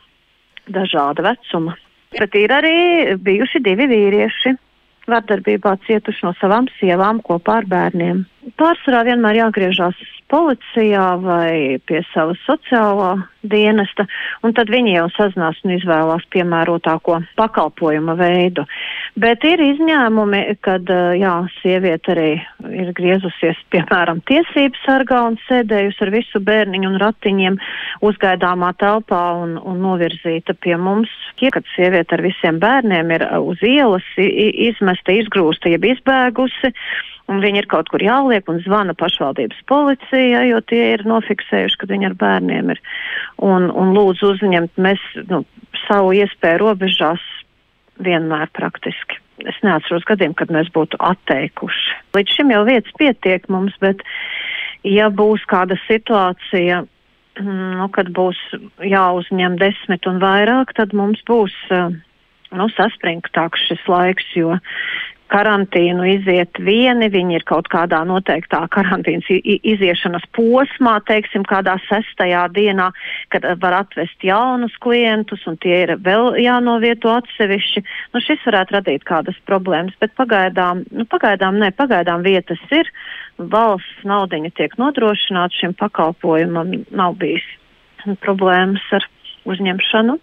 dažāda vecuma. Bet ir arī bijuši divi vīrieši, vardarbībā cietuši no savām sievām kopā ar bērniem. Pārsvarā vienmēr jāgriežās policijā vai pie savas sociālā dienesta, un tad viņi jau sazinās un izvēlās piemērotāko pakalpojuma veidu. Bet ir izņēmumi, kad jā, sieviete arī ir griezusies, piemēram, tiesības sargā un sēdējusi ar visu bērniņu un ratiņiem uzgaidāmā telpā un, un novirzīta pie mums. Kad sieviete ar visiem bērniem ir uz ielas izmesta, izgrūsta, jeb izbēgusi, un viņi ir kaut kur jāliek un zvana pašvaldības policija, jo tie ir nofiksējuši, ka viņi ar bērniem ir. Un, un lūdzu uzņemt mēs nu, savu iespēju robežās vienmēr praktiski. Es neatceros gadiem, kad mēs būtu atteikuši. Līdz šim jau vietas pietiek mums, bet ja būs kāda situācija, nu, kad būs jāuzņem desmit un vairāk, tad mums būs nu, saspringtāks šis laiks, jo karantīnu iziet vieni, viņi ir kaut kādā noteiktā karantīnas iziešanas posmā, teiksim, kādā sestajā dienā, kad var atvest jaunus klientus, un tie ir vēl jānovieto atsevišķi. Nu, šis varētu radīt kādas problēmas, bet pagaidām, nu, pagaidām, ne, pagaidām vietas ir, valsts naudiņa tiek nodrošināta šim pakalpojumam, nav bijis problēmas ar uzņemšanu.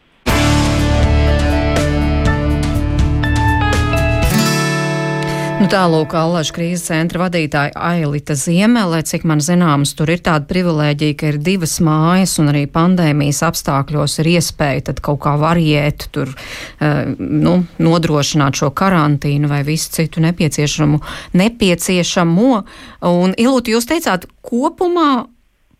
Nu, Tālūk, Allaža krīzes centra vadītāja Ailita Ziemele, cik man zināms, tur ir tāda privilēģija, ka ir divas mājas un arī pandēmijas apstākļos ir iespēja tad kaut kā variēt, tur, uh, nu, nodrošināt šo karantīnu vai visu citu nepieciešamo. nepieciešamo. Un, Ilūti, jūs teicāt, kopumā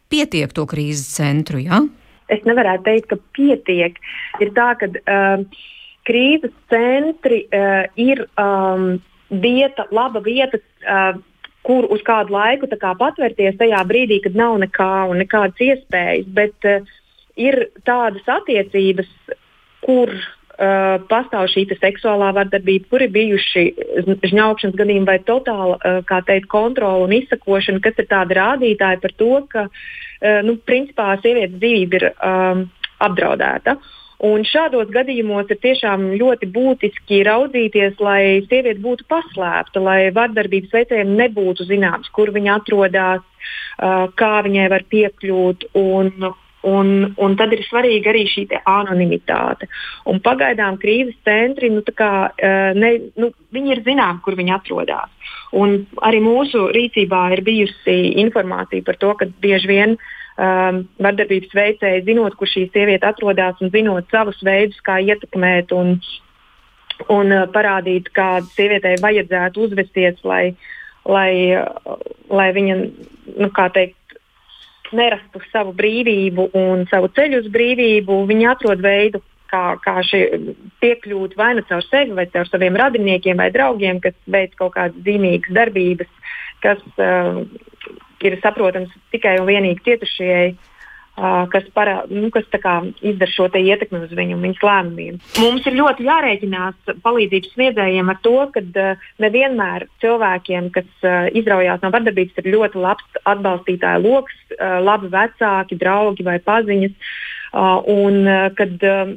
pietiek to krīzes centru, jā? Ja? Es nevarētu teikt, ka pietiek. Ir tā, ka uh, krīzes centri uh, ir. Um, vieta, laba vieta, uh, kur uz kādu laiku kā, patvērties tajā brīdī, kad nav nekā un nekādas iespējas. Bet uh, ir tādas attiecības, kur uh, pastāv šī seksuālā vardarbība, kur ir bijuši žņaukšanas gadījumi vai totāla uh, teikt, kontrola un izsakošana, kas ir tādi rādītāji par to, ka uh, nu, principā sievietes dzīvība ir um, apdraudēta. Uh, Un šādos gadījumos ir tiešām ļoti būtiski raudzīties, lai sieviete būtu paslēpta, lai vardarbības veicējiem nebūtu zināms, kur viņa atrodas, kā viņai var piekļūt. Un, un, un tad ir svarīga arī šī anonimitāte. Un pagaidām krīzes centri nu, kā, ne, nu, ir zināmi, kur viņi atrodas. Un arī mūsu rīcībā ir bijusi informācija par to, ka bieži vien um, vardarbības veicēji, zinot, kur šī sieviete atrodas un zinot savus veidus, kā ietekmēt un, un uh, parādīt, kā sievietei vajadzētu uzvesties, lai, lai, uh, lai viņa, nu, kā teikt, nerastu savu brīvību un savu ceļu uz brīvību, viņi atrod veidu, kā, kā piekļūt vai nu caur sevi, vai caur saviem radiniekiem vai draugiem, kas veic kaut kādas zīmīgas darbības, kas uh, ir saprotams tikai un vienīgi cietušajai. Uh, kas, parā, nu, kas kā, izdara šo ietekmi uz viņu un viņas lēmumiem. Mums ir ļoti jārēķinās palīdzības sniedzējiem ar to, ka uh, nevienmēr cilvēkiem, kas uh, izraujās no vardarbības, ir ļoti labs atbalstītāju lokus, uh, labi vecāki, draugi vai paziņas. Uh, un, uh, kad, uh,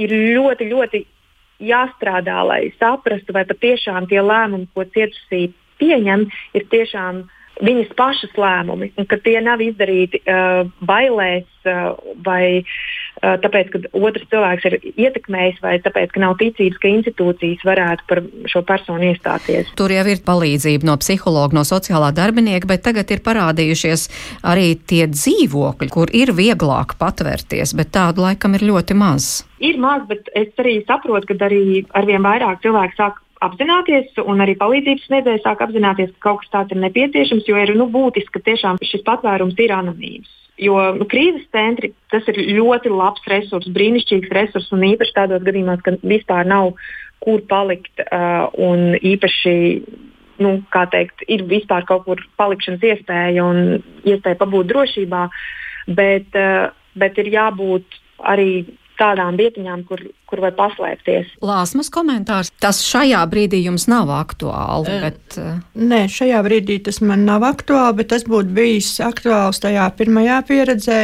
ir ļoti, ļoti jāstrādā, lai saprastu, vai patiešām tie lēmumi, ko cietusī pieņem, ir tiešām viņas pašas lēmumi, un ka tie nav izdarīti uh, bailēs uh, vai uh, tāpēc, ka otrs cilvēks ir ietekmējis, vai tāpēc, ka nav ticības, ka institūcijas varētu par šo personu iestāties. Tur jau ir palīdzība no psihologa, no sociālā darbinieka, bet tagad ir parādījušies arī tie dzīvokļi, kur ir vieglāk patvērties, bet tādu laikam ir ļoti maz. Ir maz, bet es arī saprotu, ka arī arvien vairāk cilvēku sāk apzināties, un arī palīdzības sniedzēji sāk apzināties, ka kaut kas tāds ir nepieciešams, jo ir nu, būtiski, ka tiešām šis patvērums ir anonīms. Jo nu, krīzes centri tas ir ļoti labs resurs, brīnišķīgs resurs, un īpaši tādos gadījumos, kad vispār nav kur palikt, uh, un īpaši nu, teikt, ir vispār kaut kur palikšanas iespēja un iespēja pabūt drošībā, bet, uh, bet ir jābūt arī tādām vietiņām, kur, kur var paslēpties. Lāsmas komentārs. Tas šajā brīdī jums nav aktuāli. Bet... Nē, šajā brīdī tas man nav aktuāli, bet tas būtu bijis aktuāls tajā pirmajā pieredzē,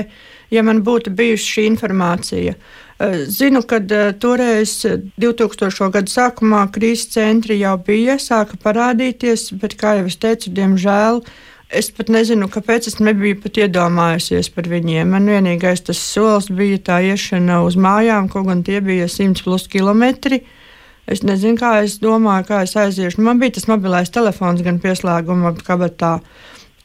ja man būtu bijusi šī informācija. Zinu, ka toreiz, 2000. gada sākumā, krīzes centri jau bija, sāka parādīties, bet, kā jau es teicu, diemžēl Es pat nezinu, kāpēc es nebiju pat iedomājusies par viņiem. Man vienīgais tas solis bija tā iešana uz mājām, kaut gan tie bija 100 plus kilometri. Es nezinu, kā es domāju, kā es aiziešu. Man bija tas mobilais telefons gan pieslēguma kabatā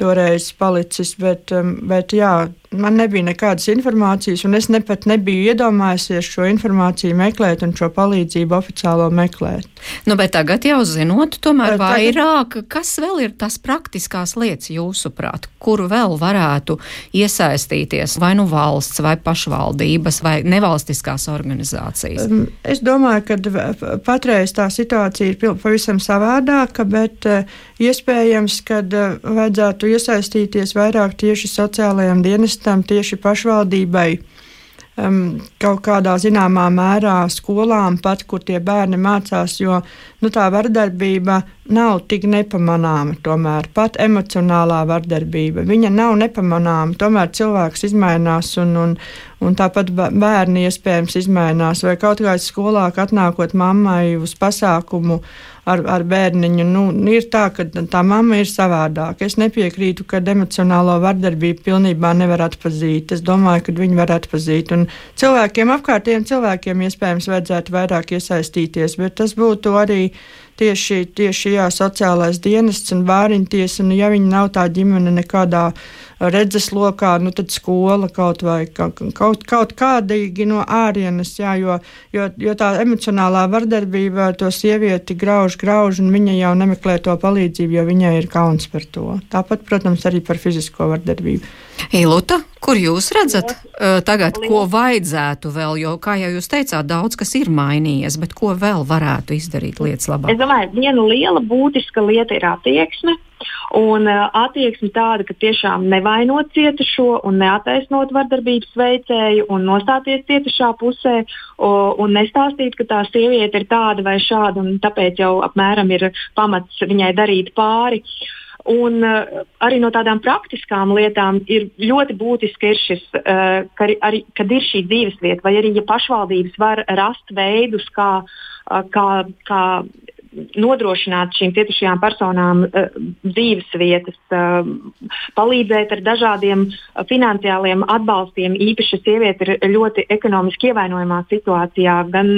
toreiz palicis, bet, um, bet jā, man nebija nekādas informācijas, un es ne pat nebiju iedomājusies šo informāciju meklēt un šo palīdzību oficiālo meklēt. Nu, bet tagad jau zinot, tomēr tagad... vairāk, kas vēl ir tas praktiskās lietas jūsuprāt, kuru vēl varētu iesaistīties vai nu valsts, vai pašvaldības, vai nevalstiskās organizācijas? Um, es domāju, ka patreiz tā situācija ir pavisam savādāka, bet uh, iespējams, ka uh, vajadzētu iesaistīties vairāk tieši sociālajiem dienestiem tam tieši pašvaldībai um, kaut kādā zināmā mērā skolām, pat kur tie bērni mācās, jo nu, tā vardarbība nav tik nepamanāma. Tomēr pat emocionālā vardarbība viņa nav nepamanāma. Tomēr cilvēks izmainās un, un, un tāpat bērni iespējams izmainās. Vai kaut kādā skolā atnākot mammai uz pasākumu ar, ar bērniņu. Nu, ir tā, ka tā mamma ir savādāka. Es nepiekrītu, ka emocionālo vardarbību pilnībā nevar atpazīt. Es domāju, ka viņi var atpazīt. Un cilvēkiem, apkārtējiem cilvēkiem, iespējams, vajadzētu vairāk iesaistīties, bet tas būtu arī tieši, tieši jā, sociālais dienests un bāriņtiesa. Un, ja viņi nav tā ģimene nekādā redzeslokā, nu tad skola kaut vai kaut, kaut kādīgi no ārienes, jā, jo, jo, jo tā emocionālā vardarbība to sievieti grauž, grauž, un viņa jau nemeklē to palīdzību, jo viņai ir kauns par to. Tāpat, protams, arī par fizisko vardarbību. Iluta, kur jūs redzat uh, tagad, ko vajadzētu vēl, jo, kā jau jūs teicāt, daudz kas ir mainījies, bet ko vēl varētu izdarīt lietas labāk? Es domāju, viena liela būtiska lieta ir attieksme. Un uh, attieksme tāda, ka tiešām nevainot cietušo un neataisnot vardarbības veicēju un nostāties cietušā pusē o, un nestāstīt, ka tā sieviete ir tāda vai šāda un tāpēc jau apmēram ir pamats viņai darīt pāri. Uh, Un uh, arī no tādām praktiskām lietām ir ļoti būtiski, ir šis, uh, ka arī, kad ir šī dzīvesvieta, vai arī ja pašvaldības var rast veidus, kā, uh, kā, kā nodrošināt šīm cietušajām personām uh, dzīves vietas, uh, palīdzēt ar dažādiem finansiāliem atbalstiem. Īpaši sieviete ir ļoti ekonomiski ievainojamā situācijā, gan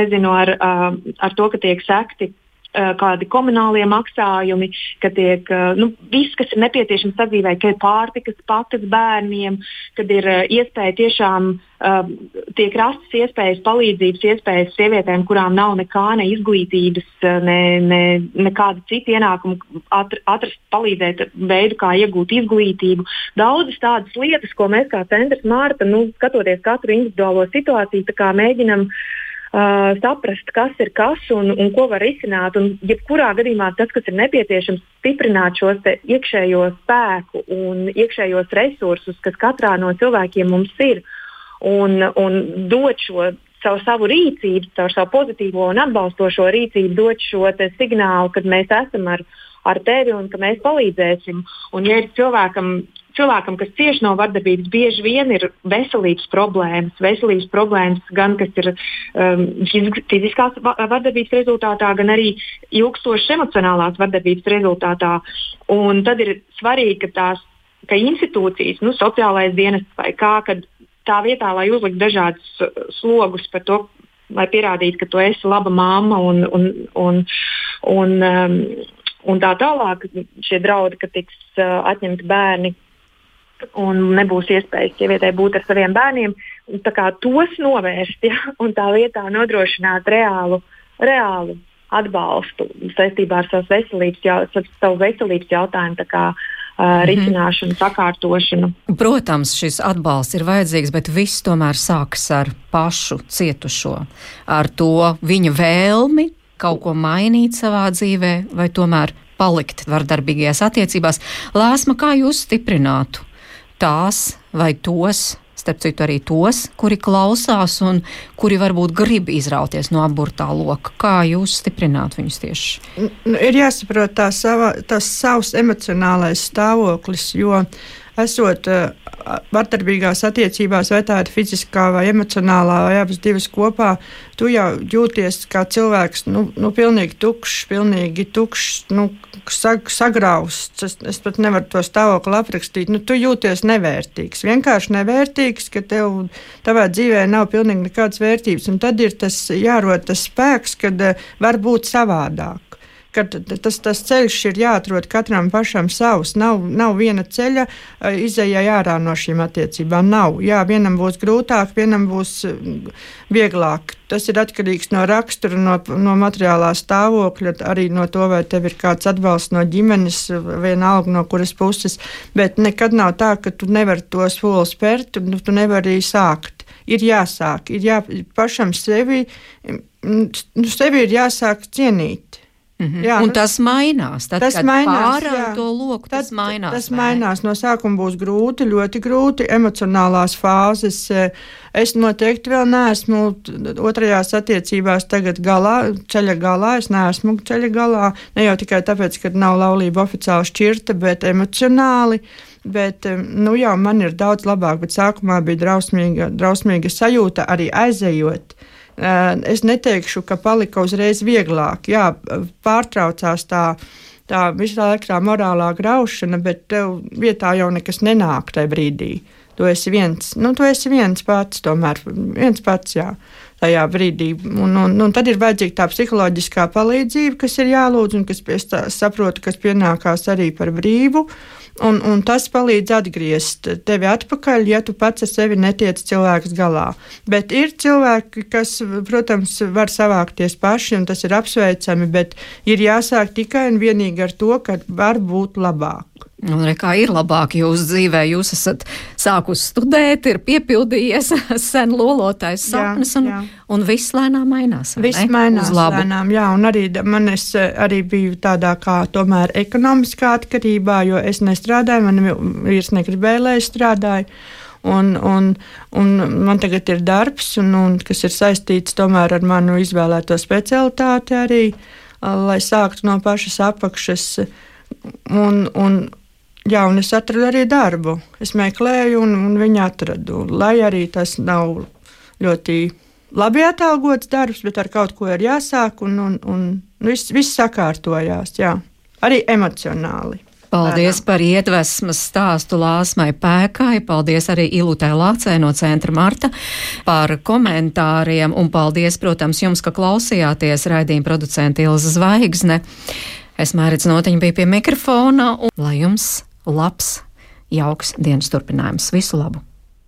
nezinu, ar, uh, ar to, ka tiek sekti kādi komunālie maksājumi, ka tiek uh, nu, viss, kas ir nepieciešams sadzīvē, ka ir pārtikas pakas bērniem, kad ir uh, iespēja tiešām tiek rastas iespējas, palīdzības iespējas sievietēm, kurām nav nekā, ne izglītības, ne, ne, nekāda cita ienākuma, atr, atrast, palīdzēt veidu, kā iegūt izglītību. Daudzas tādas lietas, ko mēs kā centrs Mārta, nu, skatoties katru individuālo situāciju, mēģinam uh, uh, saprast, kas ir kas un, un ko var izsināt. Un, jebkurā gadījumā tas, kas ir nepieciešams, stiprināt šo iekšējo spēku un iekšējos resursus, kas katrā no cilvēkiem mums ir, un, un dot šo caur savu rīcību, caur savu pozitīvo un atbalstošo rīcību, dot šo signālu, ka mēs esam ar, ar tevi un ka mēs palīdzēsim. Un, ja ir cilvēkam cilvēkam, kas cieši no vardarbības, bieži vien ir veselības problēmas. Veselības problēmas gan kas ir um, fiziskās vardarbības rezultātā, gan arī ilgstošas emocionālās vardarbības rezultātā. Un tad ir svarīgi, ka tās ka institūcijas, nu, sociālais dienests vai kā, kad tā vietā, lai uzliktu dažādus uh, slogus par to, lai pierādītu, ka tu esi laba mamma un, un, un, un, um, un tā tālāk, šie draudi, ka tiks uh, atņemti bērni un nebūs iespējas sievietei būt ar saviem bērniem. Tos novērst ja, un tā vietā nodrošināt reālu, reālu atbalstu saistībā ar savu veselības, jau, savu veselības jautājumu. Kā, uh, risināšanu, sakārtošanu. Protams, šis atbalsts ir vajadzīgs, bet viss tomēr sākas ar pašu cietušo, ar to viņa vēlmi kaut ko mainīt savā dzīvē, vai tomēr palikt vardarbīgajās attiecībās. Lēsma, kā jūs stiprinātu tās vai tos, starp citu arī tos, kuri klausās un kuri varbūt grib izrauties no aburtā loka. Kā jūs stiprināt viņus tieši? Nu, ir jāsaprot tā sava, tas savs emocionālais stāvoklis, jo esot uh, vardarbīgās attiecībās, vai tā ir fiziskā vai emocionālā, vai abas divas kopā, tu jau jūties kā cilvēks, nu, nu pilnīgi tukšs, pilnīgi tukšs, nu, sag, sagrausts. Es, es pat nevaru to stāvokli aprakstīt. Nu, tu jūties nevērtīgs, vienkārši nevērtīgs, ka tev tavā dzīvē nav pilnīgi nekādas vērtības. Un tad ir tas jārod tas spēks, kad uh, var būt savādāk ka tas, tas ceļš ir jāatrod katram pašam savs. Nav, nav viena ceļa izējai ārā no šīm attiecībām. Nav. Jā, vienam būs grūtāk, vienam būs vieglāk. Tas ir atkarīgs no rakstura, no, no materiālā stāvokļa, arī no to, vai tev ir kāds atbalsts no ģimenes, vienalga no kuras puses. Bet nekad nav tā, ka tu nevari to soli spērt, nu, tu nevari arī sākt. Ir jāsāk, ir jā, pašam sevi, nu, sevi ir jāsāk cienīt. -hmm. jā, un tas mainās. Tad, tas mainās. Jā. To loku, tad, tas mainās. Tas mainās. No sākuma būs grūti, ļoti grūti. Emocionālās fāzes. Es noteikti vēl neesmu otrajās attiecībās, tagad galā, ceļa galā. Es neesmu ceļa galā. Ne jau tikai tāpēc, ka nav laulība oficiāli šķirta, bet emocionāli. Bet nu, jau man ir daudz labāk, bet sākumā bija drausmīga, drausmīga sajūta arī aizejot. Uh, Es neteikšu, ka palika uzreiz vieglāk. Jā, pārtraucās tā, tā visu laiku tā morālā graušana, bet tev vietā jau nekas nenāk tajā brīdī. Tu esi viens, nu, tu esi viens pats, tomēr viens pats, jā, tajā brīdī. Un, un, un tad ir vajadzīga tā psiholoģiskā palīdzība, kas ir jālūdz un kas saprotu, kas pienākās arī par brīvu. Un, un tas palīdz atgriezt tevi atpakaļ, ja tu pats ar sevi netiec cilvēks galā. Bet ir cilvēki, kas, protams, var savākties paši, un tas ir apsveicami, bet ir jāsāk tikai un vienīgi ar to, ka var būt labāk. Un kā ir labāk jūsu dzīvē, jūs esat sākusi studēt, ir piepildījies [LAUGHS] sen lolotais sapnis, un, jā. un viss lēnām mainās. Viss ne? mainās lēnām, jā, un arī man es arī biju tādā kā tomēr ekonomiskā atkarībā, jo es nestrādāju, man vīrs negribēja, lai es strādāju. Un, un, un man tagad ir darbs, un, un, kas ir saistīts tomēr ar manu izvēlēto specialitāti arī, lai sāktu no pašas apakšas. Un, un, Jā, un es atradu arī darbu. Es meklēju, un, un viņi atradu. Lai arī tas nav ļoti labi atalgots darbs, bet ar kaut ko ir jāsāk, un, un, un viss, viss sakārtojās. Jā. Arī emocionāli. Paldies bērnam. par iedvesmas stāstu Lāsmai Pēkai, paldies arī Ilutē Lācē no Centra Marta par komentāriem un paldies, protams, jums, ka klausījāties raidījuma producenta Ilza Zvaigzne. Es mērķis notiņa bija pie mikrofona un lai jums labs, jauks dienas turpinājums. Visu labu!